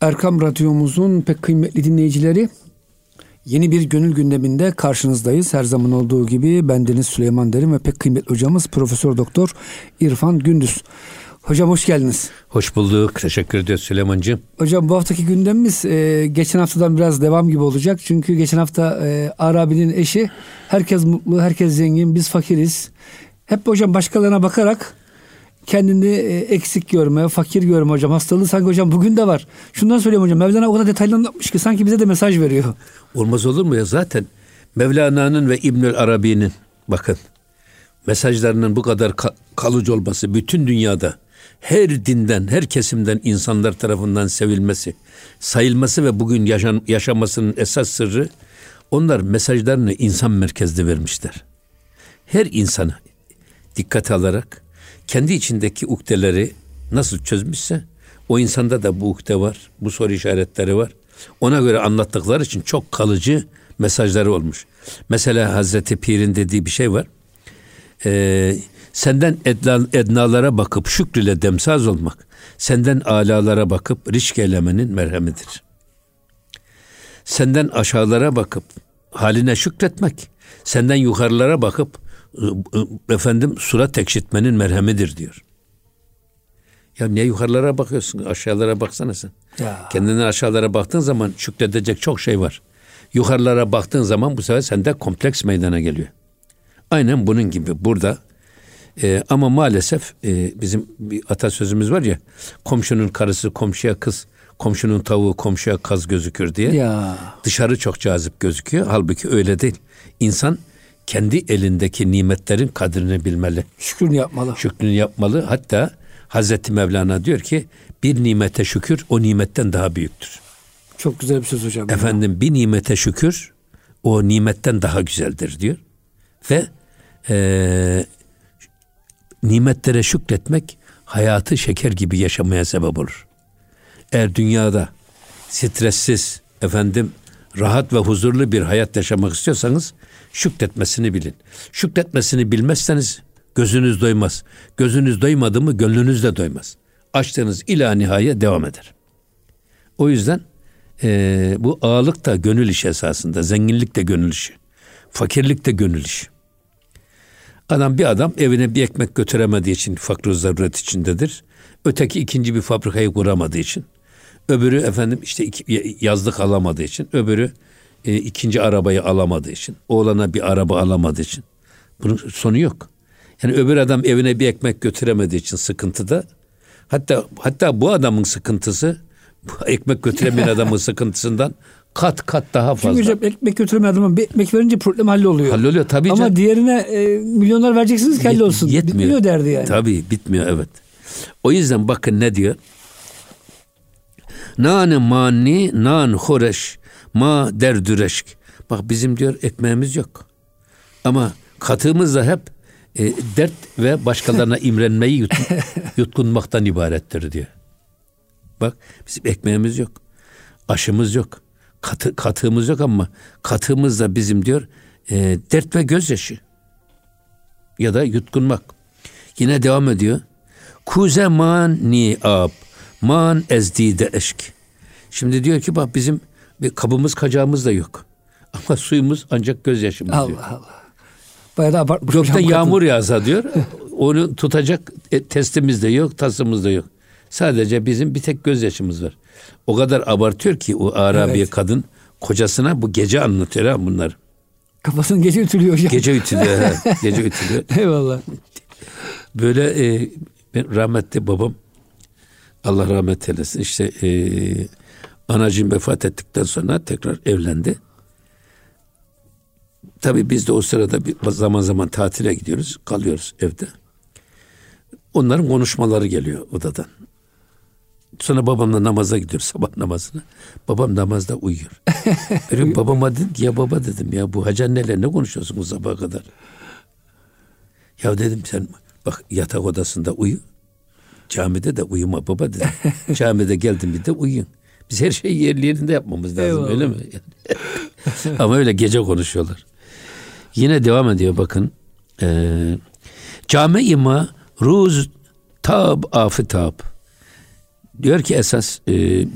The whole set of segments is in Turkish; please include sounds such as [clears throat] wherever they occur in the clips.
Erkam Radyomuzun pek kıymetli dinleyicileri yeni bir gönül gündeminde karşınızdayız. Her zaman olduğu gibi bendeniz Süleyman Derim ve pek kıymetli hocamız Profesör Doktor İrfan Gündüz. Hocam hoş geldiniz. Hoş bulduk. Teşekkür ediyoruz Süleyman'cığım. Hocam bu haftaki gündemimiz e, geçen haftadan biraz devam gibi olacak. Çünkü geçen hafta e, Arabi'nin eşi herkes mutlu, herkes zengin, biz fakiriz. Hep hocam başkalarına bakarak kendini e, eksik görme, fakir görme hocam. Hastalığı sanki hocam bugün de var. Şundan söyleyeyim hocam. Mevlana o kadar detaylı anlatmış ki sanki bize de mesaj veriyor. [laughs] Olmaz olur mu ya zaten Mevlana'nın ve İbnül Arabi'nin bakın mesajlarının bu kadar kalıcı olması bütün dünyada her dinden, her kesimden insanlar tarafından sevilmesi, sayılması ve bugün yaşan, yaşamasının esas sırrı onlar mesajlarını insan merkezde vermişler. Her insanı dikkate alarak kendi içindeki ukdeleri nasıl çözmüşse o insanda da bu ukde var, bu soru işaretleri var. Ona göre anlattıkları için çok kalıcı mesajları olmuş. Mesela Hazreti Pir'in dediği bir şey var. Ee, senden edna, ednalara bakıp şükrüyle demsaz olmak, senden alalara bakıp risk eylemenin merhemidir. Senden aşağılara bakıp haline şükretmek, senden yukarılara bakıp efendim surat ekşitmenin merhemidir diyor. Ya niye yukarılara bakıyorsun? Aşağılara baksana sen. Ya. Kendine aşağılara baktığın zaman şükredecek çok şey var. Yukarılara baktığın zaman bu sefer sende kompleks meydana geliyor. Aynen bunun gibi burada e, ama maalesef e, bizim bir atasözümüz var ya komşunun karısı komşuya kız, komşunun tavuğu komşuya kaz gözükür diye. Ya. Dışarı çok cazip gözüküyor. Halbuki öyle değil. İnsan kendi elindeki nimetlerin kadrini bilmeli. Şükrünü yapmalı. Şükrünü yapmalı. Hatta Hazreti Mevlana diyor ki bir nimete şükür o nimetten daha büyüktür. Çok güzel bir söz hocam. Efendim ya. bir nimete şükür o nimetten daha güzeldir diyor. Ve e, nimetlere şükretmek hayatı şeker gibi yaşamaya sebep olur. Eğer dünyada stressiz, efendim rahat ve huzurlu bir hayat yaşamak istiyorsanız şükretmesini bilin. Şükretmesini bilmezseniz gözünüz doymaz. Gözünüz doymadı mı gönlünüz de doymaz. Açtığınız ila nihaya devam eder. O yüzden e, bu ağalık da gönül işi esasında. Zenginlik de gönül işi. Fakirlik de gönül işi. Adam bir adam evine bir ekmek götüremediği için fakr zaruret içindedir. Öteki ikinci bir fabrikayı kuramadığı için. Öbürü efendim işte iki, yazlık alamadığı için. Öbürü e, ikinci arabayı alamadığı için. Oğlana bir araba alamadığı için. Bunun sonu yok. Yani öbür adam evine bir ekmek götüremediği için sıkıntıda. Hatta hatta bu adamın sıkıntısı bu ekmek götüremeyen [laughs] adamın sıkıntısından kat kat daha fazla. Çünkü hocam ekmek götüremeyen adama bir ekmek verince problem halloluyor. Halloluyor tabii. Ama can. diğerine e, milyonlar vereceksiniz ki hallolsun. Yetmiyor. Bitmiyor derdi yani. Tabii bitmiyor evet. O yüzden bakın ne diyor? Nan mani nan horeş ma derdüreşk. Bak bizim diyor ekmeğimiz yok. Ama katığımız da hep e, dert ve başkalarına [laughs] imrenmeyi yut, yutkunmaktan ibarettir diyor. Bak bizim ekmeğimiz yok. Aşımız yok. Katı, katığımız yok ama katığımız da bizim diyor e, dert ve gözyaşı. Ya da yutkunmak. Yine devam ediyor. Kuze man ni ab man ezdide eşk. Şimdi diyor ki bak bizim bir kabımız kacağımız da yok. [laughs] Ama suyumuz ancak gözyaşımız Allah diyor. Allah. Bayağı da abartmış. Gökten yağmur yağsa diyor. [laughs] onu tutacak e, testimiz de yok, tasımız da yok. Sadece bizim bir tek gözyaşımız var. O kadar abartıyor ki o Arabiye evet. kadın kocasına bu gece anlatıyor ha bunlar. Kafasını gece ütülüyor hocam. Gece ütülüyor. ha, [laughs] gece ütülüyor. Eyvallah. Böyle e, ben rahmetli babam Allah rahmet eylesin işte e, anacığım vefat ettikten sonra tekrar evlendi. Tabii biz de o sırada bir zaman zaman tatile gidiyoruz, kalıyoruz evde. Onların konuşmaları geliyor odadan. Sonra babamla namaza gidiyor sabah namazına. Babam namazda uyuyor. [laughs] Benim babama dedim ki ya baba dedim ya bu hacı anneler ne konuşuyorsunuz sabaha kadar? Ya dedim sen bak yatak odasında uyu. Camide de uyuma baba dedim. [laughs] Camide geldim bir de uyuyun. Biz her şeyi yerli yerinde yapmamız lazım Eyvallah. öyle mi? [laughs] Ama öyle gece konuşuyorlar. Yine devam ediyor bakın. Ee, Cami ima ruz tab afitab Diyor ki esas e,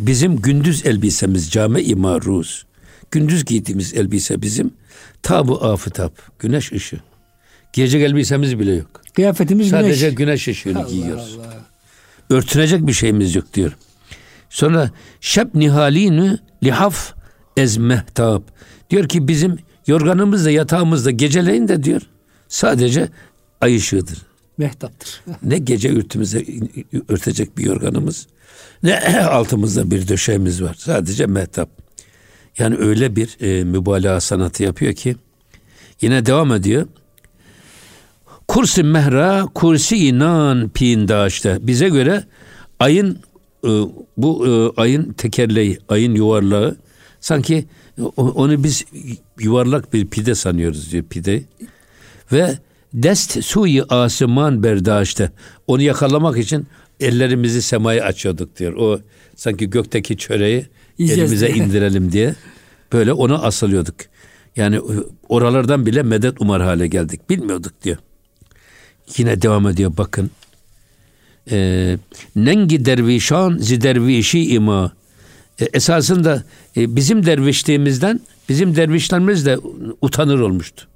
bizim gündüz elbisemiz cami maruz. Gündüz giydiğimiz elbise bizim tabu afitap, güneş ışığı. Giyecek elbisemiz bile yok. Kıyafetimiz Sadece güneş. güneş ışığını Allah giyiyoruz. Allah. Örtünecek bir şeyimiz yok diyor. Sonra şeb nihalini lihaf ez mehtap. Diyor ki bizim yorganımızda yatağımızda geceleyin de diyor sadece ay ışığıdır. Mehtaptır. [laughs] Ne gece örtümüze örtecek bir yorganımız ne [clears throat] altımızda bir döşeğimiz var. Sadece mehtap. Yani öyle bir e, mübalağa sanatı yapıyor ki yine devam ediyor. Kursi mehra kursi inan pindaşta. Bize göre ayın e, bu e, ayın tekerleği, ayın yuvarlağı sanki onu biz yuvarlak bir pide sanıyoruz diyor pide. Ve dest suyu asman berdaşta. Onu yakalamak için ellerimizi semaya açıyorduk diyor. O sanki gökteki çöreği Yiyeceğiz elimize diye. [laughs] indirelim diye böyle ona asılıyorduk. Yani oralardan bile medet umar hale geldik. Bilmiyorduk diyor. Yine devam ediyor bakın. Ee, nengi dervişan zi dervişi ima. E, esasında e, bizim dervişliğimizden bizim dervişlerimiz de utanır olmuştu.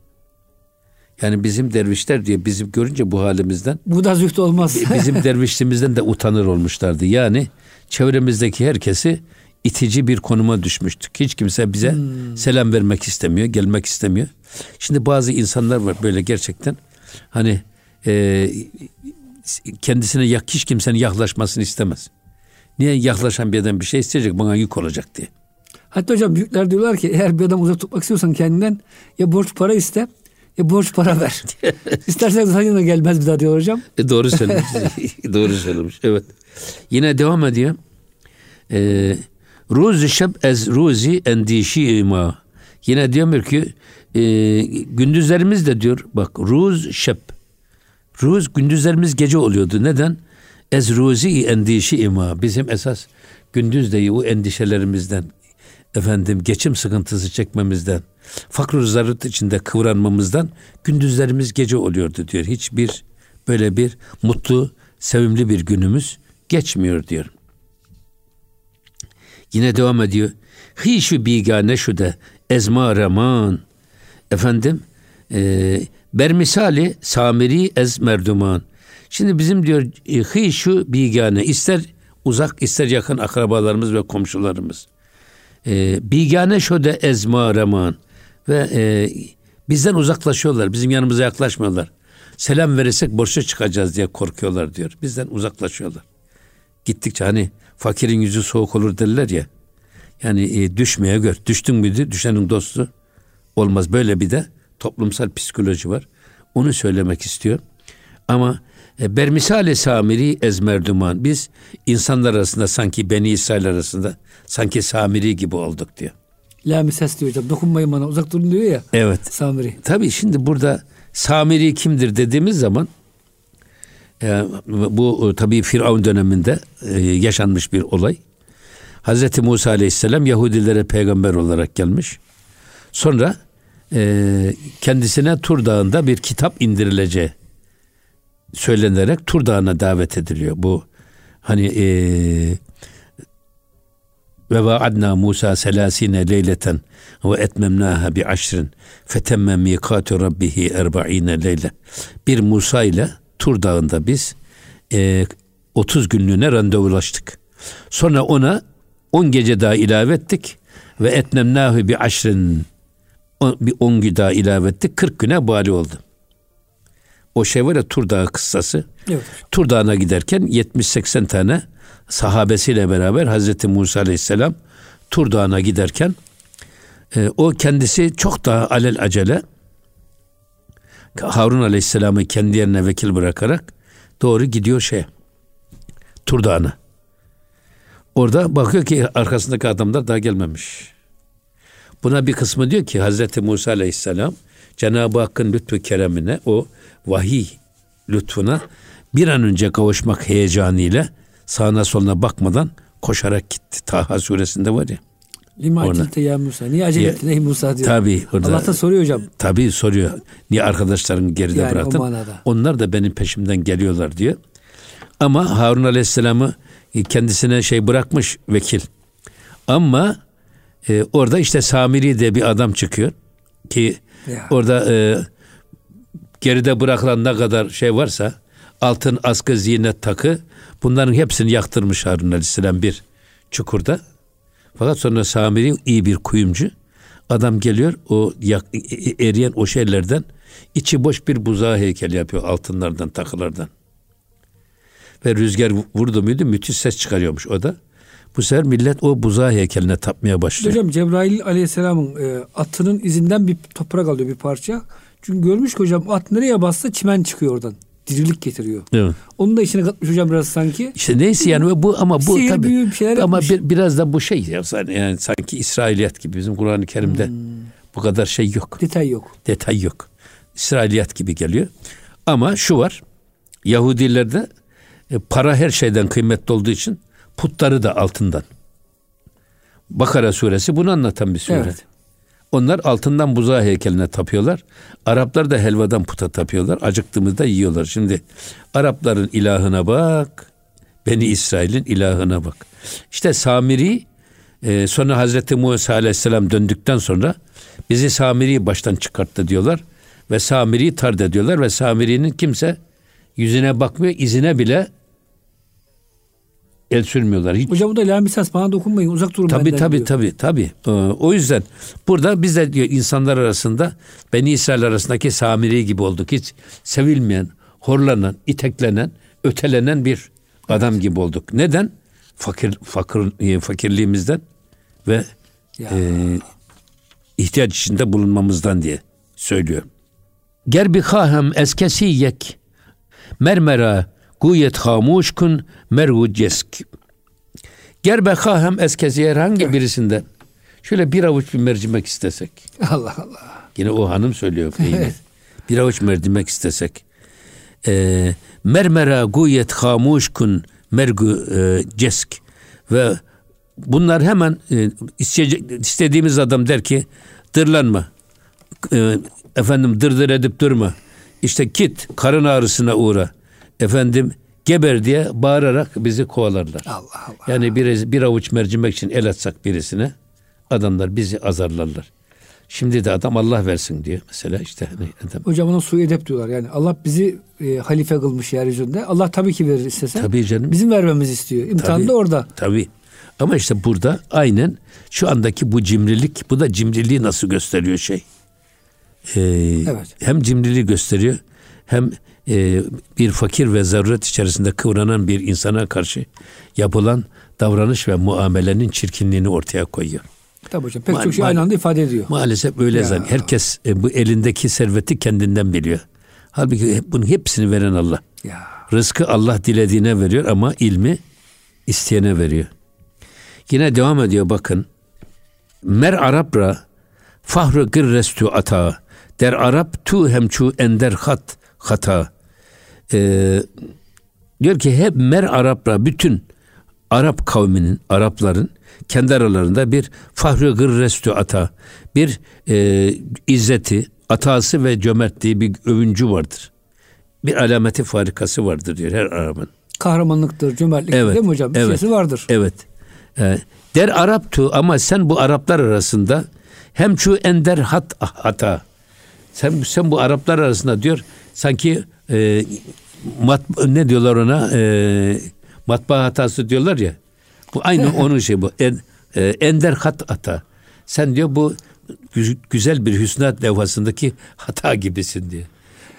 Yani bizim dervişler diye bizim görünce bu halimizden Bu da züht olmaz. bizim [laughs] dervişliğimizden de utanır olmuşlardı. Yani çevremizdeki herkesi itici bir konuma düşmüştük. Hiç kimse bize selam vermek istemiyor, gelmek istemiyor. Şimdi bazı insanlar var böyle gerçekten hani e, kendisine yak, hiç kimsenin yaklaşmasını istemez. Niye yaklaşan bir adam bir şey isteyecek bana yük olacak diye. Hatta hocam büyükler diyorlar ki eğer bir adam uzak tutmak istiyorsan kendinden ya borç para iste ya borç para ver. [laughs] İstersen sana yanına gelmez bir daha diyor hocam. E, doğru söylemiş. [laughs] doğru söylemiş. Evet. Yine devam ediyor. E, Ruzi şeb ez ruzi endişi ima. Yine diyor ki e, gündüzlerimiz de diyor bak ruz şeb. Ruz gündüzlerimiz gece oluyordu. Neden? Ez ruzi endişi ima. Bizim esas gündüz de o endişelerimizden efendim geçim sıkıntısı çekmemizden fakr zaruret içinde kıvranmamızdan gündüzlerimiz gece oluyordu diyor. Hiçbir böyle bir mutlu, sevimli bir günümüz geçmiyor diyor. Yine devam ediyor. Hişu bigane şu de ezma reman. Efendim e, bermisali samiri ez merduman. Şimdi bizim diyor e, hişu bigane ister uzak ister yakın akrabalarımız ve komşularımız. E, bigane şu de ezma reman. Ve e, bizden uzaklaşıyorlar. Bizim yanımıza yaklaşmıyorlar. Selam verirsek borçlu çıkacağız diye korkuyorlar diyor. Bizden uzaklaşıyorlar. Gittikçe hani fakirin yüzü soğuk olur derler ya. Yani e, düşmeye gör. Düştün müydü düşenin dostu olmaz. Böyle bir de toplumsal psikoloji var. Onu söylemek istiyor. Ama e, bermisale samiri ezmerduman. Biz insanlar arasında sanki Beni İsrail arasında sanki samiri gibi olduk diyor. La mises diyor hocam. Dokunmayın bana uzak durun diyor ya. Evet. Samiri. Tabii şimdi burada Samiri kimdir dediğimiz zaman e, bu e, tabii Firavun döneminde e, yaşanmış bir olay. Hazreti Musa Aleyhisselam Yahudilere peygamber olarak gelmiş. Sonra e, kendisine Tur Dağı'nda bir kitap indirileceği söylenerek Tur Dağı'na davet ediliyor. Bu hani e, ve vaadna Musa selasine leyleten ve etmemnaha bi aşrin fetemme mikatu rabbihi erba'ine leyle. Bir Musa ile Tur Dağı'nda biz e, 30 günlüğüne randevulaştık. Sonra ona 10 gece daha ilave ettik ve etmemnahu bi aşrin bir 10 gün daha ilave ettik. 40 güne bali oldu. O şey var ya Tur Dağı kıssası. Evet. Tur Dağı'na giderken 70-80 tane sahabesiyle beraber Hazreti Musa Aleyhisselam Tur Dağı'na giderken e, o kendisi çok daha alel acele Harun Aleyhisselam'ı kendi yerine vekil bırakarak doğru gidiyor şeye Tur Dağı'na. Orada bakıyor ki arkasındaki adamlar daha gelmemiş. Buna bir kısmı diyor ki Hazreti Musa Aleyhisselam Cenab-ı Hakk'ın lütfu keremine o vahiy lütfuna bir an önce kavuşmak heyecanıyla sağına soluna bakmadan koşarak gitti. Taha suresinde var ya. Lima acilte ya Musa. Niye acele ettin ey Musa diyor. Tabii orada. Allah da soruyor hocam. Tabii soruyor. Niye arkadaşlarını geride Yani bıraktın? Onlar da benim peşimden geliyorlar diyor. Ama Harun Aleyhisselam'ı kendisine şey bırakmış vekil. Ama e, orada işte Samiri de bir adam çıkıyor ki ya. orada e, geride bırakılan ne kadar şey varsa altın askı zinet takı bunların hepsini yaktırmış Harun Aleyhisselam bir çukurda. Fakat sonra Samiri iyi bir kuyumcu. Adam geliyor o yak, e, e, eriyen o şeylerden içi boş bir buzağı heykeli yapıyor altınlardan takılardan. Ve rüzgar vurdu muydu müthiş ses çıkarıyormuş o da. Bu sefer millet o buzağı heykeline tapmaya başlıyor. Hocam Cebrail aleyhisselamın e, atının izinden bir toprak alıyor bir parça. Çünkü görmüş ki hocam at nereye bassa çimen çıkıyor oradan. Dirilik getiriyor. Evet. Onun da içine katmış hocam biraz sanki. İşte neyse yani bu ama bu Sihir, tabii. bir şeyler ama bir, biraz da bu şey ya yani sanki İsrailiyat gibi bizim Kur'an-ı Kerim'de hmm. bu kadar şey yok. Detay yok. Detay yok. İsrailiyat gibi geliyor. Ama şu var. Yahudilerde e, para her şeyden kıymetli olduğu için putları da altından. Bakara suresi bunu anlatan bir sure. Evet. Onlar altından buzağı heykeline tapıyorlar. Araplar da helvadan puta tapıyorlar. Acıktığımızda yiyorlar. Şimdi Arapların ilahına bak. Beni İsrail'in ilahına bak. İşte Samiri e, sonra Hazreti Musa Aleyhisselam döndükten sonra bizi Samiri baştan çıkarttı diyorlar. Ve Samiri tard ediyorlar ve Samiri'nin kimse yüzüne bakmıyor, izine bile el sürmüyorlar. Hiç. Hocam bu da la misas bana dokunmayın uzak durun tabii, benden tabii, diyor. Tabii tabii tabii. O yüzden burada biz de diyor insanlar arasında Beni İsrail arasındaki Samiri gibi olduk. Hiç sevilmeyen, horlanan, iteklenen, ötelenen bir adam evet. gibi olduk. Neden? Fakir fakir e, fakirliğimizden ve e, ihtiyaç içinde bulunmamızdan diye söylüyorum. Gerbi kahem eskesi yek mermera guyet hamuş kun mergu cesk. Gerbe kahem eskesi herhangi birisinde şöyle bir avuç bir mercimek istesek. Allah Allah. Yine o hanım söylüyor. Evet. bir avuç mercimek istesek. E, mermera guyet hamuş kun mergu e, cesk. Ve bunlar hemen e, istediğimiz adam der ki dırlanma. E, efendim dırdır edip durma. İşte git karın ağrısına uğra. Efendim geber diye bağırarak bizi kovalarlar. Allah Allah. Yani bir, bir avuç mercimek için el atsak birisine adamlar bizi azarlarlar. Şimdi de adam Allah versin diyor mesela işte. Hani adam. Hocam ona suyu edep diyorlar. Yani Allah bizi e, halife kılmış yeryüzünde. Allah tabii ki verir istese. Tabii canım. Bizim vermemizi istiyor. İmtihan tabii, da orada. Tabii. Ama işte burada aynen şu andaki bu cimrilik, bu da cimriliği nasıl gösteriyor şey. Ee, evet. Hem cimriliği gösteriyor hem e, bir fakir ve zaruret içerisinde kıvranan bir insana karşı yapılan davranış ve muamelenin çirkinliğini ortaya koyuyor. Tabii hocam pek Ma- çok şey aynı anda ifade ediyor. Maalesef öyle zaten. Herkes e, bu elindeki serveti kendinden biliyor. Halbuki bunun hepsini veren Allah. Ya. Rızkı Allah dilediğine veriyor ama ilmi isteyene veriyor. Yine devam ediyor bakın. Mer Arabra fahru gırrestu ata der Arap tu hemçu ender hat hata. Ee, diyor ki hep mer Arapra bütün Arap kavminin, Arapların kendi aralarında bir fahri gırrestu ata, bir e, izzeti, atası ve cömertliği bir övüncü vardır. Bir alameti farikası vardır diyor her Arap'ın. Kahramanlıktır, cömertliktir evet, değil mi hocam? Bir evet, vardır. Evet. Ee, der Araptu ama sen bu Araplar arasında hem şu ender hat hata. Sen, sen bu Araplar arasında diyor sanki e, mat, ne diyorlar ona e, matbaa hatası diyorlar ya. Bu aynı [laughs] onun şey bu. En, e, ender hat hata. Sen diyor bu güzel bir hüsnat levhasındaki hata gibisin diyor.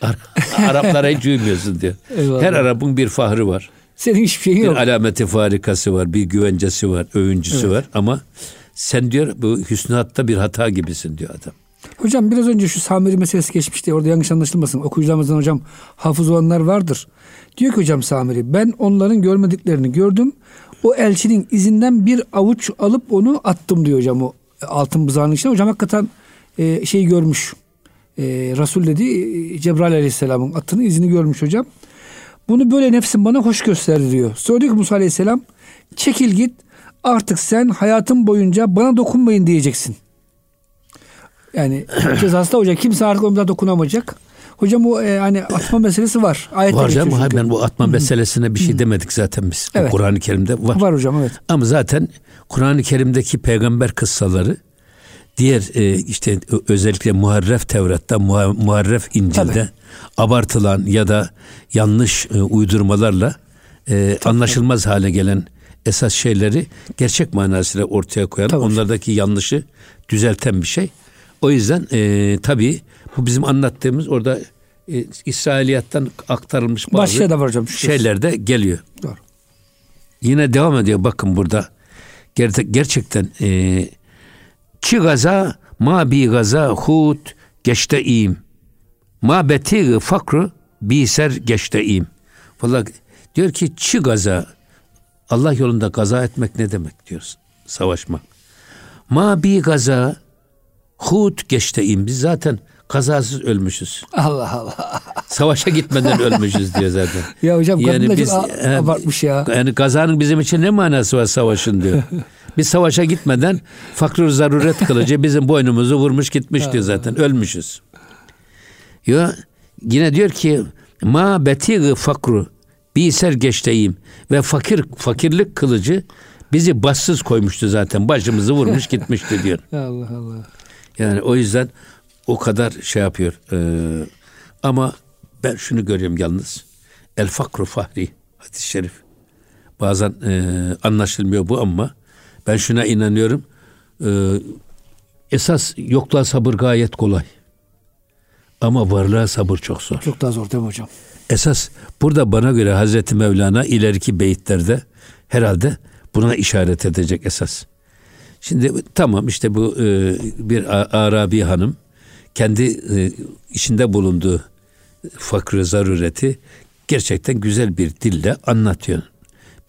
[laughs] Araplara hiç uymuyorsun diyor. Eyvallah. Her Arap'ın bir fahrı var. Senin hiçbir şeyin yok. Bir alameti farikası var, bir güvencesi var, övüncüsü evet. var ama sen diyor bu hüsnatta bir hata gibisin diyor adam. Hocam biraz önce şu Samiri meselesi geçmişti. Orada yanlış anlaşılmasın. Okuyucularımızdan hocam hafız olanlar vardır. Diyor ki hocam Samiri ben onların görmediklerini gördüm. O elçinin izinden bir avuç alıp onu attım diyor hocam o altın buzağının içine. Hocam hakikaten e, şeyi görmüş. E, Resul dedi e, Cebrail aleyhisselamın atının izini görmüş hocam. Bunu böyle nefsim bana hoş gösterdi diyor. Sonra diyor ki Musa aleyhisselam çekil git artık sen hayatın boyunca bana dokunmayın diyeceksin. Yani [clears throat] cezası da olacak. Kimse artık onlara dokunamayacak. Hocam o e, hani atma meselesi var. Ayette var canım. Hayır, ben bu atma meselesine bir şey demedik zaten biz. Evet. Kur'an-ı Kerim'de var. Var hocam evet. Ama zaten Kur'an-ı Kerim'deki peygamber kıssaları diğer e, işte özellikle Muharref Tevrat'ta, Muharref İncil'de Tabii. abartılan ya da yanlış e, uydurmalarla e, anlaşılmaz hale gelen esas şeyleri gerçek manasıyla ortaya koyan, Tabii. onlardaki yanlışı düzelten bir şey. O yüzden e, tabii bu bizim anlattığımız orada e, İsrailiyattan aktarılmış bazı şey var hocam, şeyler de geliyor. Doğru. Yine devam ediyor bakın burada. Ger- gerçekten e, Çi gaza ma bi gaza hut geçteim. Ma beti fakru bi ser geçteim. Valla diyor ki çi gaza Allah yolunda gaza etmek ne demek diyoruz. Savaşmak. Ma bi gaza hut geçteim. Biz zaten kazasız ölmüşüz. Allah Allah. Savaşa gitmeden ölmüşüz diyor zaten. [laughs] Ya hocam yani biz, çok abartmış ya. Yani kazanın bizim için ne manası var savaşın diyor. [laughs] Biz savaşa gitmeden fakir zaruret kılıcı bizim boynumuzu vurmuş gitmiş diyor zaten. Ölmüşüz. Ya yine diyor ki ma betigı fakru bir sergeçteyim ve fakir fakirlik kılıcı bizi bassız koymuştu zaten. Başımızı vurmuş gitmişti diyor. [laughs] Allah Allah. Yani o yüzden o kadar şey yapıyor. Ee, ama ben şunu görüyorum yalnız. El fakru fahri hadis-i şerif. Bazen e, anlaşılmıyor bu ama ben şuna inanıyorum. E, esas yokluğa sabır gayet kolay. Ama varlığa sabır çok zor. Çok daha zor değil mi hocam? Esas burada bana göre Hazreti Mevlana ileriki beyitlerde herhalde buna işaret edecek esas. Şimdi tamam işte bu e, bir Arabi hanım kendi e, içinde bulunduğu fakr zarureti gerçekten güzel bir dille anlatıyor.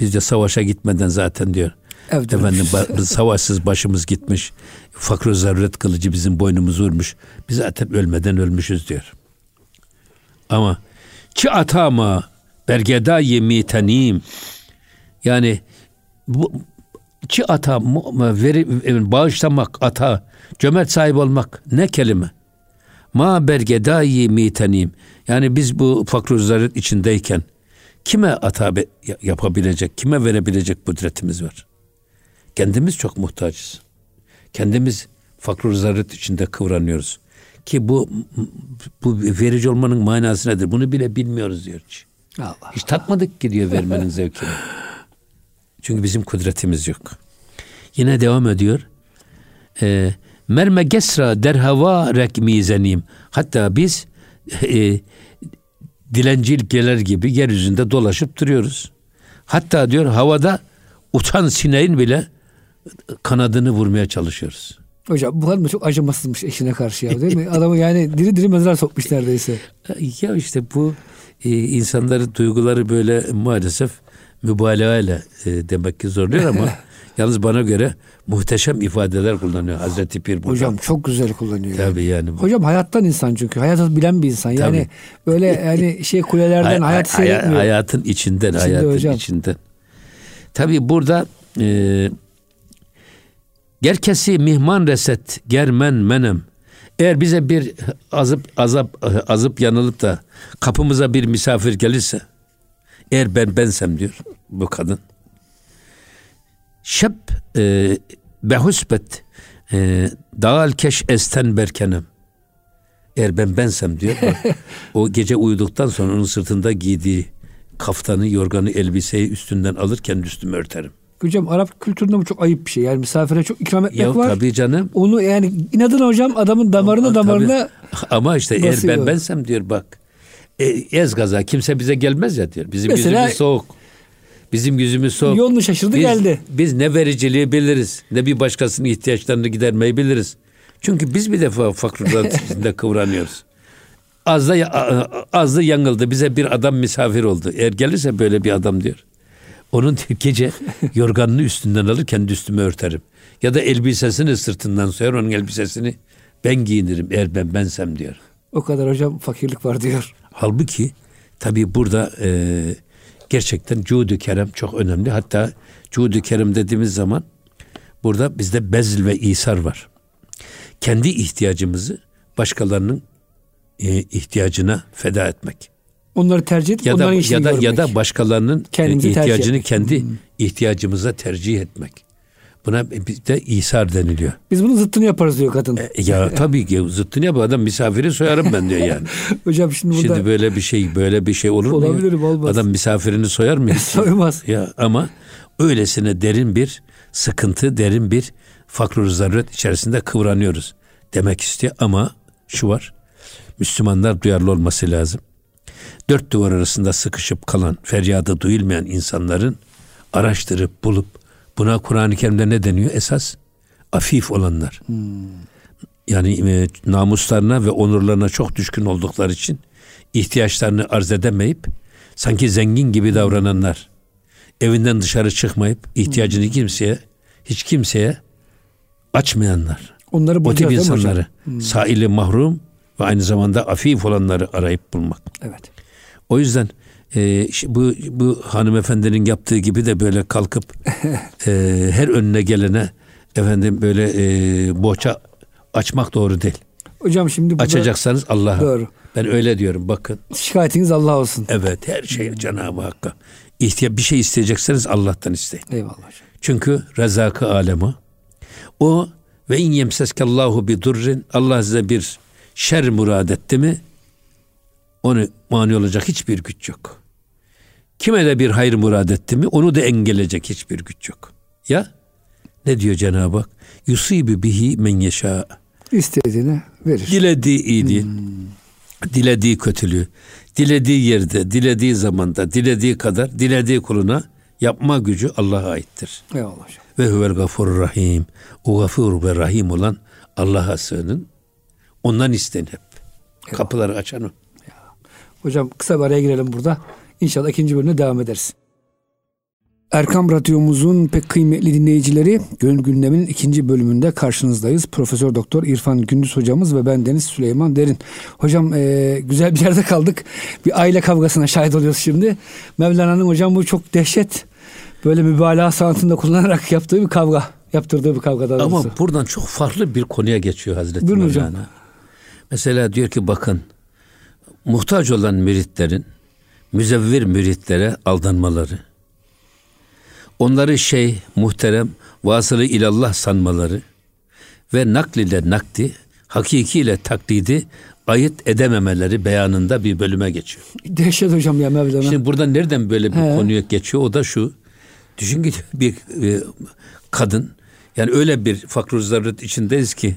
Biz de savaşa gitmeden zaten diyor. Evet, Efendim ba- savaşsız başımız gitmiş. Fakr zaruret kılıcı bizim boynumuzu vurmuş. Biz zaten ölmeden ölmüşüz diyor. Ama çi atama bergeda yemi tenim yani bu çi ata veri, bağışlamak ata cömert sahip olmak ne kelime ma bergedai mitenim. Yani biz bu fakr zaruret içindeyken kime ata yapabilecek, kime verebilecek kudretimiz var? Kendimiz çok muhtacız. Kendimiz fakr zaruret içinde kıvranıyoruz. Ki bu bu verici olmanın manası nedir? Bunu bile bilmiyoruz diyor. Allah Hiç tatmadık ki diyor vermenin [laughs] zevkini. Çünkü bizim kudretimiz yok. Yine devam ediyor. Ee, merme gesra derhava rek mizenim. Hatta biz e, dilencilikler gibi yeryüzünde dolaşıp duruyoruz. Hatta diyor havada uçan sineğin bile kanadını vurmaya çalışıyoruz. Hocam bu hanım çok acımasızmış eşine karşı ya değil mi? Adamı yani diri diri mezar sokmuş neredeyse. Ya işte bu e, insanların duyguları böyle maalesef mübalağa ile e, demek ki zorluyor ama [laughs] Yalnız bana göre muhteşem ifadeler kullanıyor Hazreti Pir burada. Hocam çok güzel kullanıyor. Tabii yani. Hocam hayattan insan çünkü. Hayatı bilen bir insan. Yani Tabii. böyle yani şey kulelerden hay, hayat hay, seyretmiyor. Hayatın içinden, İçinde hayatın hocam. içinden. Tabii burada e, gerkesi mihman reset germen menem. Eğer bize bir azıp azap azıp yanılıp da kapımıza bir misafir gelirse eğer ben bensem diyor bu kadın Şeb e, behusbet e, dağal keş esten berkenem. Eğer ben bensem diyor. [laughs] O gece uyuduktan sonra onun sırtında giydiği kaftanı, yorganı, elbiseyi üstünden alırken üstümü örterim. Hocam Arap kültüründe bu çok ayıp bir şey. Yani misafire çok ikram etmek ya, var. Tabii canım. Onu yani inadına hocam adamın damarına Ama, damarına Ama işte eğer ben bensem diyor bak. E, ez gaza kimse bize gelmez ya diyor. Bizim Mesela, yüzümüz soğuk. Bizim yüzümüz soğuk. Yolunu şaşırdı biz, geldi. Biz ne vericiliği biliriz ne bir başkasının ihtiyaçlarını gidermeyi biliriz. Çünkü biz bir defa fakirler [laughs] içinde kıvranıyoruz. Az da, az da yangıldı. Bize bir adam misafir oldu. Eğer gelirse böyle bir adam diyor. Onun gece [laughs] yorganını üstünden alır kendi üstüme örterim. Ya da elbisesini sırtından soyar onun elbisesini ben giyinirim eğer ben bensem diyor. O kadar hocam fakirlik var diyor. Halbuki tabii burada e, gerçekten cudu kerem çok önemli. Hatta cudu kerem dediğimiz zaman burada bizde bezl ve isar var. Kendi ihtiyacımızı başkalarının e, ihtiyacına feda etmek. Onları tercih edip Ya da onların ya da görmek. ya da başkalarının e, Kendimizi ihtiyacını kendi ihtiyacımıza tercih etmek. Buna bir de isar deniliyor. Biz bunun zıttını yaparız diyor kadın. E, ya [laughs] tabii ki zıttını yap adam misafiri soyarım ben diyor yani. [laughs] Hocam şimdi burada Şimdi böyle bir şey böyle bir şey olur mu? Olabilir mi? Olmaz. Adam misafirini soyar mı? [laughs] soymaz. ya ama öylesine derin bir sıkıntı, derin bir fakr zaruret içerisinde kıvranıyoruz demek istiyor ama şu var. Müslümanlar duyarlı olması lazım. Dört duvar arasında sıkışıp kalan, feryadı duyulmayan insanların araştırıp bulup buna Kur'an-ı Kerim'de ne deniyor? Esas afif olanlar. Yani e, namuslarına ve onurlarına çok düşkün oldukları için ihtiyaçlarını arz edemeyip sanki zengin gibi davrananlar, evinden dışarı çıkmayıp ihtiyacını kimseye, hiç kimseye açmayanlar. Onları O tip insanları, saili mahrum ve aynı zamanda afif olanları arayıp bulmak. Evet. O yüzden e, bu bu hanımefendinin yaptığı gibi de böyle kalkıp [laughs] e, her önüne gelene efendim böyle e, boğaça açmak doğru değil. Hocam şimdi burada Açacaksanız Allah'a. Doğru. Ben öyle diyorum bakın. şikayetiniz Allah olsun. Evet her şey Cenab-ı Hakk'a. İhtiya bir şey isteyecekseniz Allah'tan isteyin. Eyvallah hocam. Çünkü rezakı alemi. O ve in yemseskallahu bi durrin Allah size bir şer murad etti mi onu mani olacak hiçbir güç yok. Kime de bir hayır murad etti mi onu da engelleyecek hiçbir güç yok. Ya ne diyor Cenab-ı Hak? Yusibi bihi men yeşâ. İstediğini verir. Dilediği iyiliği, dilediği kötülüğü, dilediği yerde, dilediği zamanda, dilediği kadar, dilediği kuluna yapma gücü Allah'a aittir. Eyvallah. Ve huvel gafurur rahim. O gafur ve rahim olan Allah'a sığının. Ondan isten hep. Kapıları açan o. Hocam kısa bir araya girelim burada. İnşallah ikinci bölümde devam ederiz. Erkam Radyomuzun pek kıymetli dinleyicileri Gönül Gündem'in ikinci bölümünde karşınızdayız. Profesör Doktor İrfan Gündüz hocamız ve ben Deniz Süleyman Derin. Hocam e, güzel bir yerde kaldık. Bir aile kavgasına şahit oluyoruz şimdi. Mevlana'nın hocam bu çok dehşet böyle mübalağa sanatında kullanarak yaptığı bir kavga. Yaptırdığı bir kavga daha doğrusu. Ama buradan çok farklı bir konuya geçiyor Hazreti Buyurun hocam. Mevlana. Mesela diyor ki bakın muhtaç olan müritlerin müzevvir müritlere aldanmaları, onları şey, muhterem, vasılı ilallah sanmaları ve nakl ile nakdi, hakiki ile taklidi ayırt edememeleri beyanında bir bölüme geçiyor. [laughs] Dehşet hocam ya Mevlana. Şimdi buradan nereden böyle bir He. konuya geçiyor? O da şu. Düşün ki [laughs] bir e, kadın yani öyle bir fakr zaruret içindeyiz ki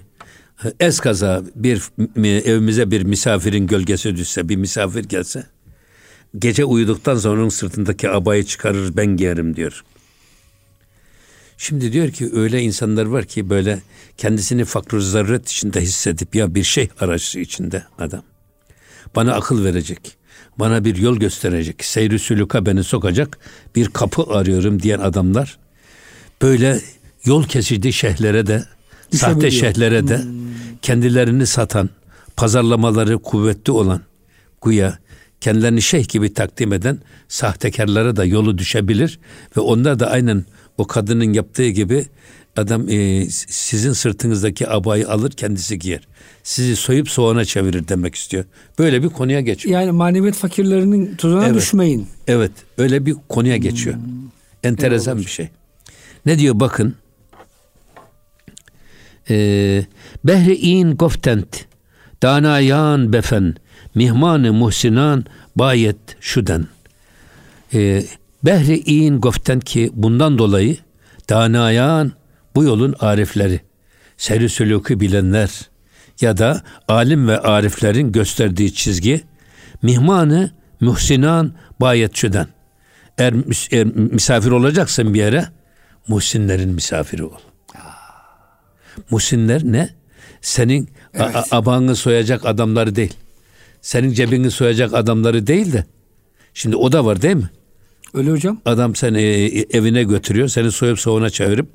eskaza bir evimize bir misafirin gölgesi düşse, bir misafir gelse gece uyuduktan sonra onun sırtındaki abayı çıkarır ben giyerim diyor. Şimdi diyor ki öyle insanlar var ki böyle kendisini fakr zaruret içinde hissedip ya bir şey arayışı içinde adam. Bana akıl verecek. Bana bir yol gösterecek. Seyri sülüka beni sokacak bir kapı arıyorum diyen adamlar böyle yol kesici şeyhlere de sahte şeyhlere de kendilerini satan, pazarlamaları kuvvetli olan güya kendilerini şeyh gibi takdim eden sahtekarlara da yolu düşebilir ve onlar da aynen o kadının yaptığı gibi adam e, sizin sırtınızdaki abayı alır kendisi giyer. Sizi soyup soğana çevirir demek istiyor. Böyle bir konuya geçiyor. Yani maneviyat fakirlerinin tuzağına Evet. düşmeyin. Evet öyle bir konuya geçiyor. Enteresan bir şey. Ne diyor bakın. Ee, Behri in goftent danayan befen mihmanı muhsinan bayet şuden. Ee, Behri in goftent ki bundan dolayı danayan bu yolun arifleri, seri sülûkü bilenler ya da alim ve ariflerin gösterdiği çizgi mihmanı muhsinan bayet şuden. Eğer, eğer misafir olacaksın bir yere muhsinlerin misafiri ol. Muhsinler ne? Senin a- a- abanı soyacak adamları değil. Senin cebini soyacak adamları değil de. Şimdi o da var değil mi? Öyle hocam. Adam seni e, evine götürüyor, seni soyup soğuna çevirip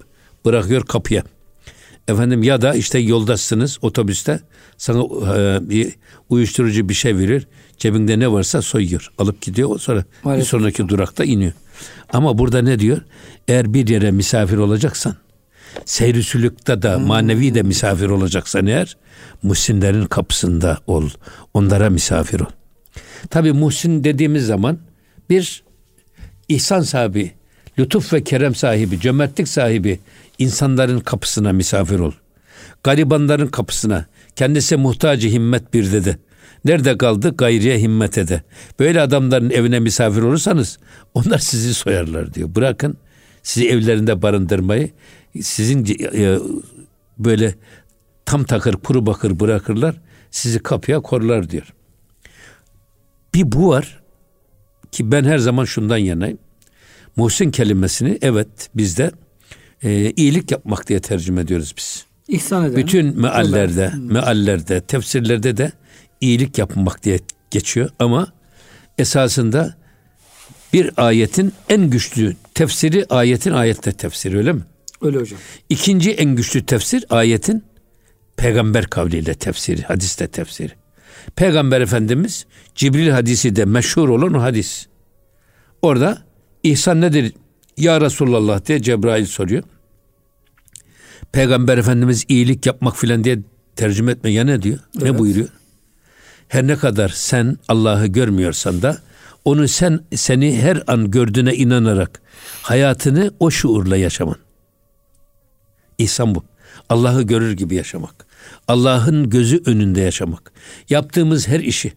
bırakıyor kapıya. Efendim ya da işte yoldasınız otobüste sana e, bir uyuşturucu bir şey verir. Cebinde ne varsa soyuyor. Alıp gidiyor. Sonra bir Maalesef. sonraki durakta iniyor. Ama burada ne diyor? Eğer bir yere misafir olacaksan seyri sülükte de manevi de misafir olacaksan eğer muhsinlerin kapısında ol. Onlara misafir ol. Tabi muhsin dediğimiz zaman bir ihsan sahibi, lütuf ve kerem sahibi, cömertlik sahibi insanların kapısına misafir ol. Garibanların kapısına, kendisi muhtacı himmet bir dedi. Nerede kaldı? Gayriye himmet ede. Böyle adamların evine misafir olursanız onlar sizi soyarlar diyor. Bırakın sizi evlerinde barındırmayı. Sizin e, böyle tam takır kuru bakır bırakırlar. Sizi kapıya korlar diyor. Bir bu var ki ben her zaman şundan yanayım. Muhsin kelimesini evet bizde e, iyilik yapmak diye tercüme ediyoruz biz. İhsan eden. Bütün meallerde, hmm. meallerde, tefsirlerde de iyilik yapmak diye geçiyor ama esasında bir ayetin en güçlü tefsiri ayetin ayette tefsiri öyle mi? Öyle hocam. İkinci en güçlü tefsir ayetin peygamber kavliyle tefsiri, hadiste tefsiri. Peygamber Efendimiz Cibril hadisi de meşhur olan o hadis. Orada ihsan nedir? Ya Resulallah diye Cebrail soruyor. Peygamber Efendimiz iyilik yapmak filan diye tercüme etme ya ne diyor? Evet. Ne buyuruyor? Her ne kadar sen Allah'ı görmüyorsan da onu sen seni her an gördüğüne inanarak hayatını o şuurla yaşaman. İhsan bu. Allah'ı görür gibi yaşamak. Allah'ın gözü önünde yaşamak. Yaptığımız her işi,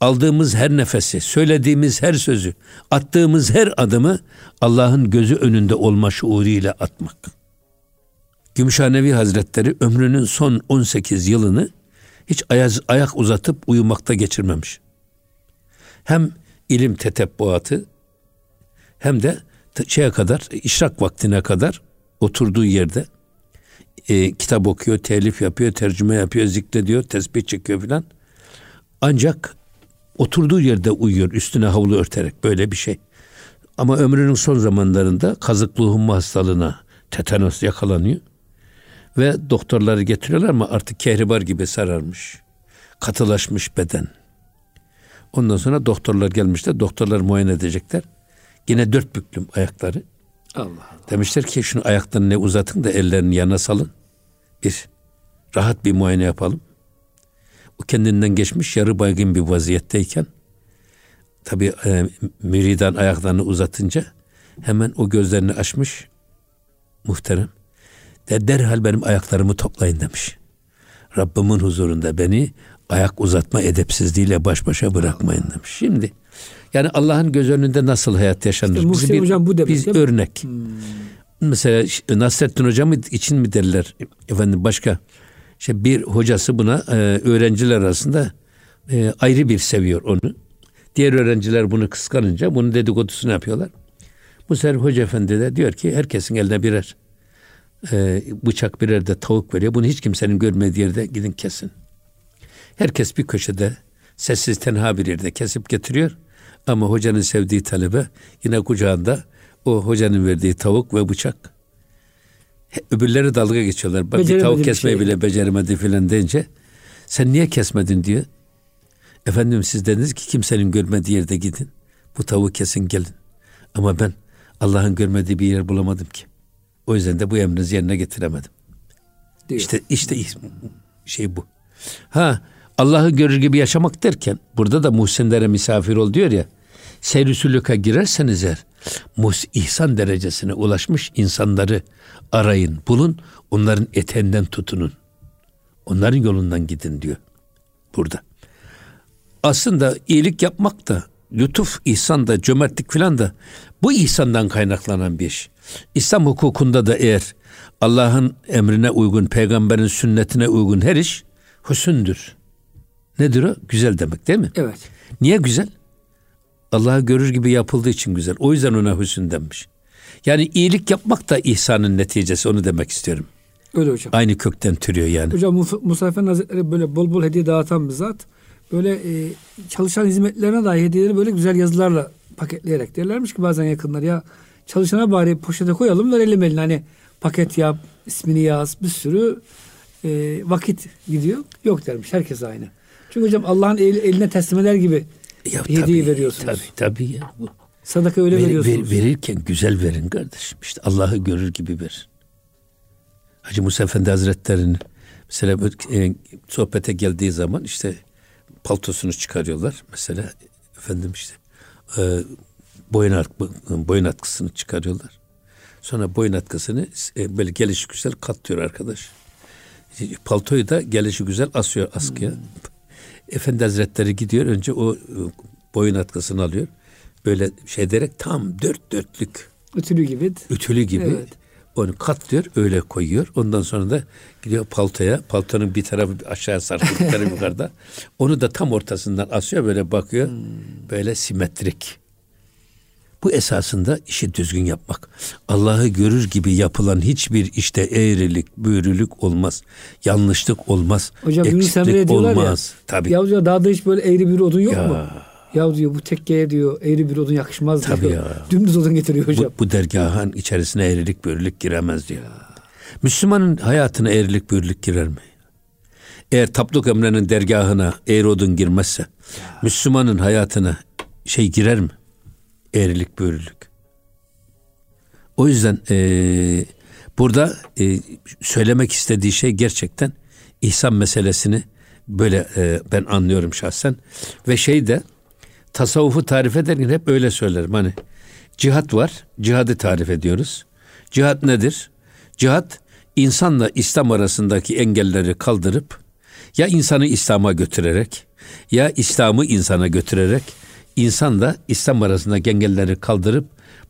aldığımız her nefesi, söylediğimiz her sözü, attığımız her adımı Allah'ın gözü önünde olma şuuruyla atmak. Gümüşhanevi Hazretleri ömrünün son 18 yılını hiç ayak uzatıp uyumakta geçirmemiş. Hem ilim tetebbuatı hem de şeye kadar, işrak vaktine kadar oturduğu yerde e, kitap okuyor, telif yapıyor, tercüme yapıyor, zikrediyor, tesbih çekiyor filan. Ancak oturduğu yerde uyuyor üstüne havlu örterek böyle bir şey. Ama ömrünün son zamanlarında kazıklı humma hastalığına tetanos yakalanıyor. Ve doktorları getiriyorlar ama artık kehribar gibi sararmış. Katılaşmış beden. Ondan sonra doktorlar gelmişler. Doktorlar muayene edecekler. Yine dört büklüm ayakları. Allah Allah. Demişler ki şunu ayaklarını ne uzatın da ellerini yana salın. Bir, rahat bir muayene yapalım. O kendinden geçmiş yarı baygın bir vaziyetteyken tabi e, müridan ayaklarını uzatınca hemen o gözlerini açmış muhterem. De derhal benim ayaklarımı toplayın demiş. Rabbimin huzurunda beni ayak uzatma edepsizliğiyle baş başa bırakmayın demiş. Şimdi yani Allah'ın göz önünde nasıl hayat yaşanır? İşte Muhsin bir, hocam bu demek biz örnek. Hmm. Mesela Nasrettin hocam için mi derler efendim başka işte bir hocası buna e, öğrenciler arasında e, ayrı bir seviyor onu. Diğer öğrenciler bunu kıskanınca bunun dedikodusunu yapıyorlar. Bu sefer hoca efendi de diyor ki herkesin eline birer e, bıçak birer de tavuk veriyor. Bunu hiç kimsenin görmediği yerde gidin kesin. Herkes bir köşede sessiz tenha bir yerde kesip getiriyor. Ama hocanın sevdiği talebe yine kucağında o hocanın verdiği tavuk ve bıçak. Öbürleri dalga geçiyorlar. Bak bir tavuk kesmeyi şey. bile beceremedi filan deyince sen niye kesmedin diyor. Efendim siz dediniz ki kimsenin görmediği yerde gidin. Bu tavuğu kesin gelin. Ama ben Allah'ın görmediği bir yer bulamadım ki. O yüzden de bu emrinizi yerine getiremedim. Diyor. İşte işte şey bu. Ha Allah'ı görür gibi yaşamak derken burada da muhsinlere misafir ol diyor ya. Seyrisülüka girerseniz eğer mus ihsan derecesine ulaşmış insanları arayın, bulun, onların etenden tutunun. Onların yolundan gidin diyor burada. Aslında iyilik yapmak da, lütuf, ihsan da, cömertlik filan da bu ihsandan kaynaklanan bir iş. İslam hukukunda da eğer Allah'ın emrine uygun, peygamberin sünnetine uygun her iş hüsündür. Nedir o? Güzel demek değil mi? Evet. Niye güzel? Allah'ı görür gibi yapıldığı için güzel. O yüzden ona hüsün denmiş. Yani iyilik yapmak da ihsanın neticesi onu demek istiyorum. Öyle hocam. Aynı kökten türüyor yani. Hocam Musa Efendi Hazretleri böyle bol bol hediye dağıtan bir zat. Böyle e, çalışan hizmetlerine dair hediyeleri böyle güzel yazılarla paketleyerek derlermiş ki bazen yakınlar ya çalışana bari poşete koyalım verelim eline hani paket yap ismini yaz bir sürü e, vakit gidiyor. Yok dermiş herkes aynı. Çünkü hocam Allah'ın el, eline teslim eder gibi ya, hediye tabii, veriyorsunuz. Tabii tabii ya. Bu. Sadaka öyle ver, veriyorsunuz. Ver, verirken güzel verin kardeşim. İşte Allah'ı görür gibi ver. Hacı Musa Efendi Hazretleri'nin mesela e, sohbete geldiği zaman işte paltosunu çıkarıyorlar. Mesela efendim işte e, boyun, at, boyun atkısını çıkarıyorlar. Sonra boyun atkısını e, böyle gelişi güzel katlıyor arkadaş. Paltoyu da gelişi güzel asıyor askıya. Hmm. Efendi Hazretleri gidiyor önce o e, boyun atkısını alıyor. Böyle şey derek tam dört dörtlük. Ütülü gibi. Ütülü gibi. Evet. Onu katlıyor öyle koyuyor. Ondan sonra da gidiyor paltoya. Paltonun bir tarafı aşağı sarkıyor bir tarafı yukarıda. [laughs] Onu da tam ortasından asıyor böyle bakıyor. Hmm. Böyle simetrik. Bu esasında işi düzgün yapmak. Allah'ı görür gibi yapılan hiçbir işte eğrilik, büyürülük olmaz. Yanlışlık olmaz. Hocam Yunus Emre diyorlar olmaz. ya. Tabii. Ya diyor dağda hiç böyle eğri bir odun yok ya. mu? Ya diyor bu tekkeye diyor eğri bir odun yakışmaz Tabii diyor. Ya. Dümdüz odun getiriyor hocam. Bu, bu dergahın içerisine eğrilik büyürülük giremez diyor. Ya. Müslümanın hayatına eğrilik büyürülük girer mi? Eğer Tabluk Emre'nin dergahına eğri odun girmezse ya. Müslümanın hayatına şey girer mi? Eğrilik büyürülük. O yüzden e, burada e, söylemek istediği şey gerçekten ihsan meselesini böyle e, ben anlıyorum şahsen ve şey de tasavvufu tarif ederken hep öyle söylerim. Hani cihat var, cihadı tarif ediyoruz. Cihat nedir? Cihat insanla İslam arasındaki engelleri kaldırıp ya insanı İslam'a götürerek ya İslam'ı insana götürerek insanla İslam arasındaki engelleri kaldırıp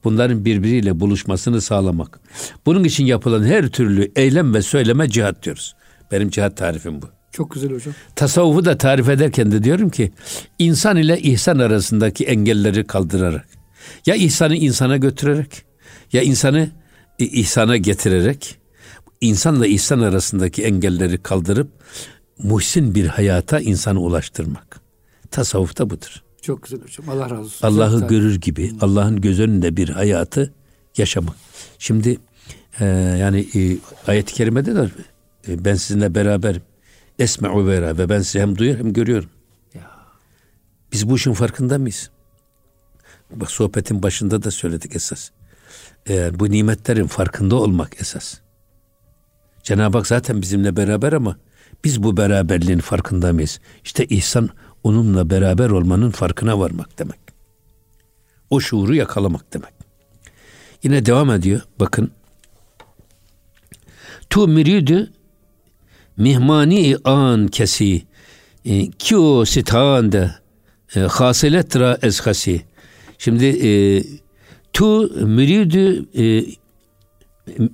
bunların birbiriyle buluşmasını sağlamak. Bunun için yapılan her türlü eylem ve söyleme cihat diyoruz. Benim cihat tarifim bu. Çok güzel hocam. Tasavvufu da tarif ederken de diyorum ki insan ile ihsan arasındaki engelleri kaldırarak ya ihsanı insana götürerek ya insanı ihsana getirerek insanla ihsan arasındaki engelleri kaldırıp muhsin bir hayata insanı ulaştırmak. Tasavvuf da budur. Çok güzel hocam. Allah razı olsun. Allah'ı görür gibi Allah'ın göz önünde bir hayatı yaşamak. Şimdi e, yani e, ayet-i kerimede de e, ben sizinle beraberim. Esme'u vera ve ben sizi hem duyuyor hem görüyorum. Ya. Biz bu işin farkında mıyız? Bak sohbetin başında da söyledik esas. Eğer bu nimetlerin farkında olmak esas. Cenab-ı Hak zaten bizimle beraber ama biz bu beraberliğin farkında mıyız? İşte ihsan onunla beraber olmanın farkına varmak demek. O şuuru yakalamak demek. Yine devam ediyor. Bakın. Tu miridu mihmani an kesi e, ki o sitande hasiletra eskasi. Şimdi e, tu müridü e,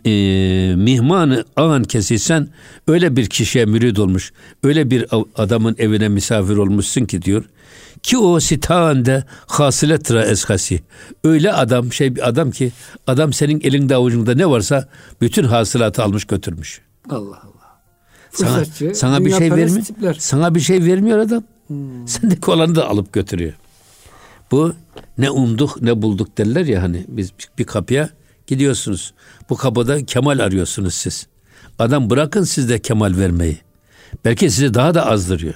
e, mihmanı an kesi sen öyle bir kişiye mürid olmuş öyle bir adamın evine misafir olmuşsun ki diyor ki o sitande hasiletra eskasi öyle adam şey bir adam ki adam senin elinde avucunda ne varsa bütün hasılatı almış götürmüş. Allah Allah. Sana, sana bir şey vermiyor. Sana bir şey vermiyor adam. Hmm. Sendeki olanı da alıp götürüyor. Bu ne umduk ne bulduk derler ya hani biz bir kapıya gidiyorsunuz. Bu kapıda kemal arıyorsunuz siz. Adam bırakın sizde kemal vermeyi. Belki size daha da azdırıyor.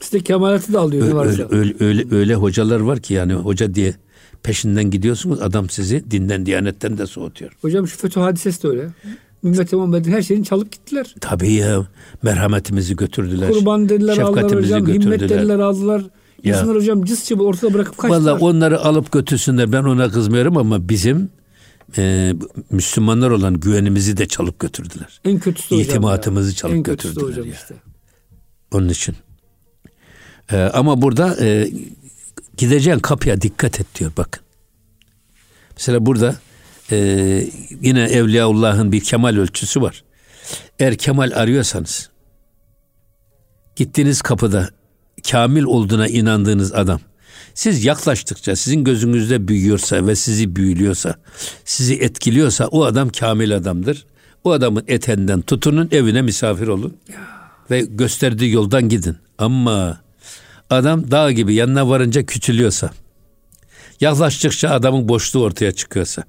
Size kemalatı da alıyor. Öyle, öyle, öyle, öyle, öyle hocalar var ki yani hoca diye peşinden gidiyorsunuz adam sizi dinden diyanetten de soğutuyor. Hocam şu FETÖ hadisesi de öyle. Ümmet-i Muhammed'in her şeyini çalıp gittiler. Tabii ya. Merhametimizi götürdüler. Kurban dediler aldılar hocam. Götürdüler. Himmet dediler aldılar. Ya. İnsanlar hocam cız çabuk ortada bırakıp kaçtılar. Valla onları alıp götürsünler. Ben ona kızmıyorum ama bizim e, Müslümanlar olan güvenimizi de çalıp götürdüler. En kötüsü İtimatımızı ya. çalıp en götürdüler. hocam ya. işte. Onun için. E, ama burada e, gideceğin kapıya dikkat et diyor bakın. Mesela burada e, yine Evliyaullah'ın bir kemal ölçüsü var. Eğer kemal arıyorsanız gittiğiniz kapıda kamil olduğuna inandığınız adam siz yaklaştıkça sizin gözünüzde büyüyorsa ve sizi büyülüyorsa, sizi etkiliyorsa o adam kamil adamdır. O adamın etenden tutunun evine misafir olun. Ve gösterdiği yoldan gidin. Ama adam dağ gibi yanına varınca küçülüyorsa, yaklaştıkça adamın boşluğu ortaya çıkıyorsa,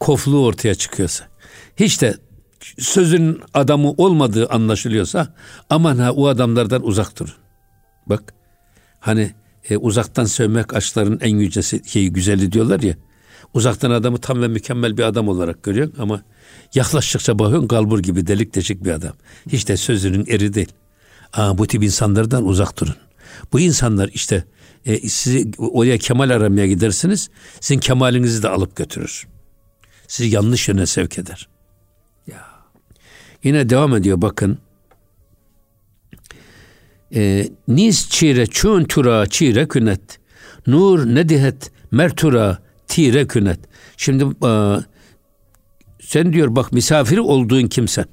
kofluğu ortaya çıkıyorsa, hiç de sözün adamı olmadığı anlaşılıyorsa aman ha o adamlardan uzak durun. Bak hani e, uzaktan sevmek aşkların en yücesi şey, güzeli diyorlar ya. Uzaktan adamı tam ve mükemmel bir adam olarak görüyorsun ama yaklaştıkça bakıyorsun kalbur gibi delik deşik bir adam. Hiç de sözünün eri değil. Aa, bu tip insanlardan uzak durun. Bu insanlar işte e, sizi oraya kemal aramaya gidersiniz. Sizin kemalinizi de alıp götürür. Sizi yanlış yöne sevk eder. Ya. Yine devam ediyor bakın. E, Niz çire çün tura çire künet. Nur nedihet mertura tire künet. Şimdi e, sen diyor bak misafiri olduğun kimse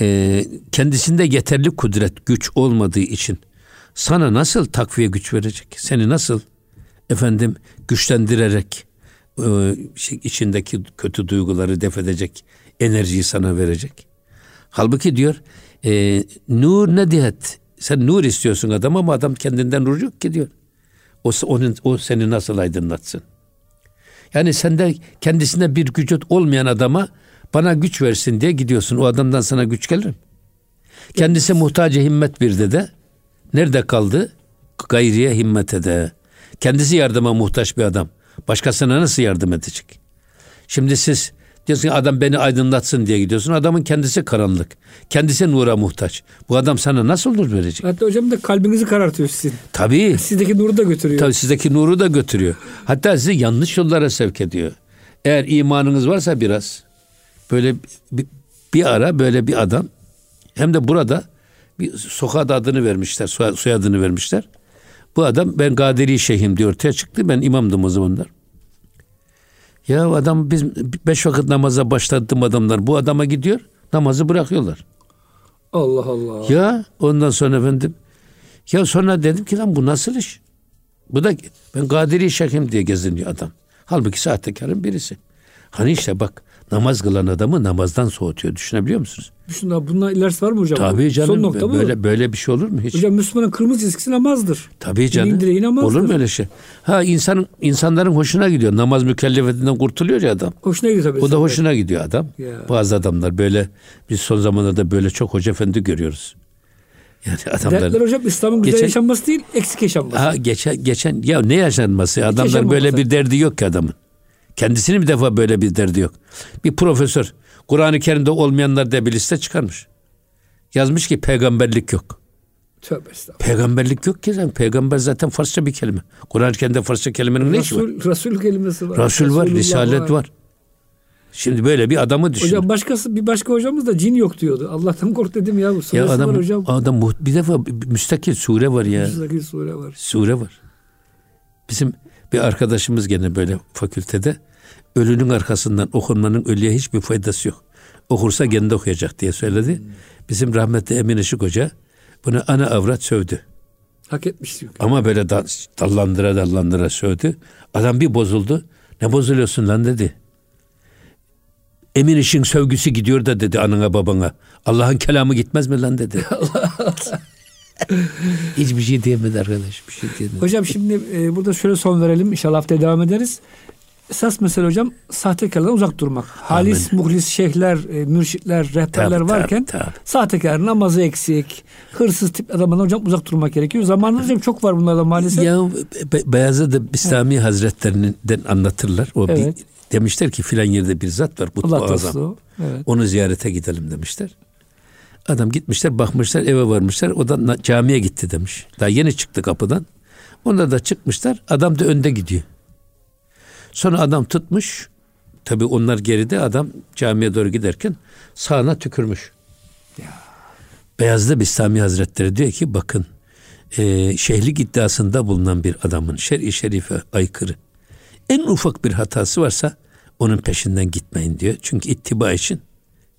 e, kendisinde yeterli kudret güç olmadığı için sana nasıl takviye güç verecek? Seni nasıl efendim güçlendirerek e, şey, içindeki kötü duyguları def edecek enerjiyi sana verecek. Halbuki diyor e, nur ne diyet? Sen nur istiyorsun adam ama adam kendinden nur yok ki diyor. O, onun, o seni nasıl aydınlatsın? Yani sende kendisinde bir güç olmayan adama bana güç versin diye gidiyorsun. O adamdan sana güç gelir mi? Kendisi muhtacı himmet bir de nerede kaldı? Gayriye himmet ede. Kendisi yardıma muhtaç bir adam. Başkasına nasıl yardım edecek? Şimdi siz diyorsun adam beni aydınlatsın diye gidiyorsun. Adamın kendisi karanlık. Kendisi nura muhtaç. Bu adam sana nasıl nur verecek? Hatta hocam da kalbinizi karartıyor sizin. Tabii. Sizdeki nuru da götürüyor. Tabii sizdeki nuru da götürüyor. Hatta sizi yanlış yollara sevk ediyor. Eğer imanınız varsa biraz böyle bir, bir ara böyle bir adam hem de burada bir sokak adını vermişler, soyadını vermişler. Bu adam ben Gadiri Şeyhim diye ortaya çıktı. Ben imamdım o zamanlar. Ya adam biz beş vakit namaza başlattım adamlar. Bu adama gidiyor namazı bırakıyorlar. Allah Allah. Ya ondan sonra efendim ya sonra dedim ki lan bu nasıl iş? Bu da ben Gadiri Şeyhim diye geziniyor adam. Halbuki sahtekarın birisi. Hani işte bak namaz kılan adamı namazdan soğutuyor. Düşünebiliyor musunuz? Düşün abi bundan ilerisi var mı hocam? Tabii canım. Son nokta böyle, mı? böyle bir şey olur mu hiç? Hocam Müslümanın kırmızı çizgisi namazdır. Tabii canım. namazdır. Olur mu öyle şey? Ha insanın insanların hoşuna gidiyor. Namaz mükellefetinden kurtuluyor ya adam. Hoşuna gidiyor tabii. O da hoşuna gidiyor adam. Ya. Bazı adamlar böyle biz son zamanlarda böyle çok hoca efendi görüyoruz. Yani adamlar Dertler hocam İslam'ın güzel geçen, yaşanması değil, eksik yaşanması. Ha geçen geçen ya ne yaşanması? Adamlar böyle bir derdi yok ki adamın. Kendisinin bir defa böyle bir derdi yok. Bir profesör Kur'an-ı Kerim'de olmayanlar diye bir liste çıkarmış. Yazmış ki peygamberlik yok. Tövbe estağfurullah. Peygamberlik yok ki zaten. Peygamber zaten Farsça bir kelime. Kur'an-ı Kerim'de Farsça kelimenin ne işi var? Resul kelimesi var. Resul var, Risalet var. var. Şimdi böyle bir adamı düşün. Hocam başkası bir başka hocamız da cin yok diyordu. Allah'tan kork dedim ya. Bu ya adam, var hocam. Adam bir defa müstakil sure var ya. Müstakil sure var. Sure var. Bizim bir arkadaşımız gene böyle fakültede ölünün arkasından okunmanın ölüye hiçbir faydası yok. Okursa kendi okuyacak diye söyledi. Bizim rahmetli Emin Işık Hoca bunu ana avrat sövdü. Hak etmiş çünkü. Ama böyle da, dallandıra dallandıra sövdü. Adam bir bozuldu. Ne bozuluyorsun lan dedi. Emin işin sövgüsü gidiyor da dedi anana babana. Allah'ın kelamı gitmez mi lan dedi. [laughs] [laughs] Hiçbir şey diyemedi arkadaş. Bir şey diyemedi. Hocam şimdi e, burada şöyle son verelim. İnşallah haftaya devam ederiz. Esas mesele hocam sahtekarlardan uzak durmak. Halis, Amin. muhlis şeyhler, e, mürşitler, rehberler tabii, varken tabii, tabii. sahtekar, namazı eksik, hırsız tip adamlardan hocam uzak durmak gerekiyor. Zamanında hocam çok var bunlardan maalesef. Ya Be Beyazıt İslami evet. Hazretlerinden anlatırlar. O evet. bir, demişler ki filan yerde bir zat var. Kutbu Azam. Evet. Onu ziyarete gidelim demişler. Adam gitmişler bakmışlar eve varmışlar. O da camiye gitti demiş. Daha yeni çıktı kapıdan. Onlar da çıkmışlar. Adam da önde gidiyor. Sonra adam tutmuş. Tabi onlar geride adam camiye doğru giderken sağına tükürmüş. Ya. Beyazlı Bistami Hazretleri diyor ki bakın e, şehlik iddiasında bulunan bir adamın şer-i şerife aykırı en ufak bir hatası varsa onun peşinden gitmeyin diyor. Çünkü ittiba için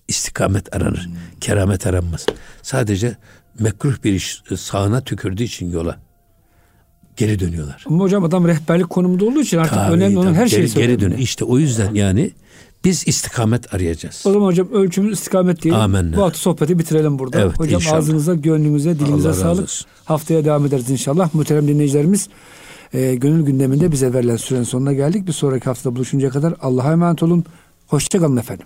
istikamet aranır. Hmm. Keramet aranmaz. Sadece mekruh bir iş sağına tükürdüğü için yola geri dönüyorlar. Ama hocam adam rehberlik konumunda olduğu için artık tabii, önemli olan her şeyi geri, geri dön. İşte o yüzden yani biz istikamet arayacağız. O zaman hocam ölçümüz istikamet diyelim. Amenna. Bu hafta sohbeti bitirelim burada. Evet, hocam inşallah. ağzınıza, gönlünüze, dilinize Allah sağlık. Haftaya devam ederiz inşallah. Muhterem dinleyicilerimiz e, gönül gündeminde bize verilen sürenin sonuna geldik. Bir sonraki haftada buluşuncaya kadar Allah'a emanet olun. Hoşçakalın efendim.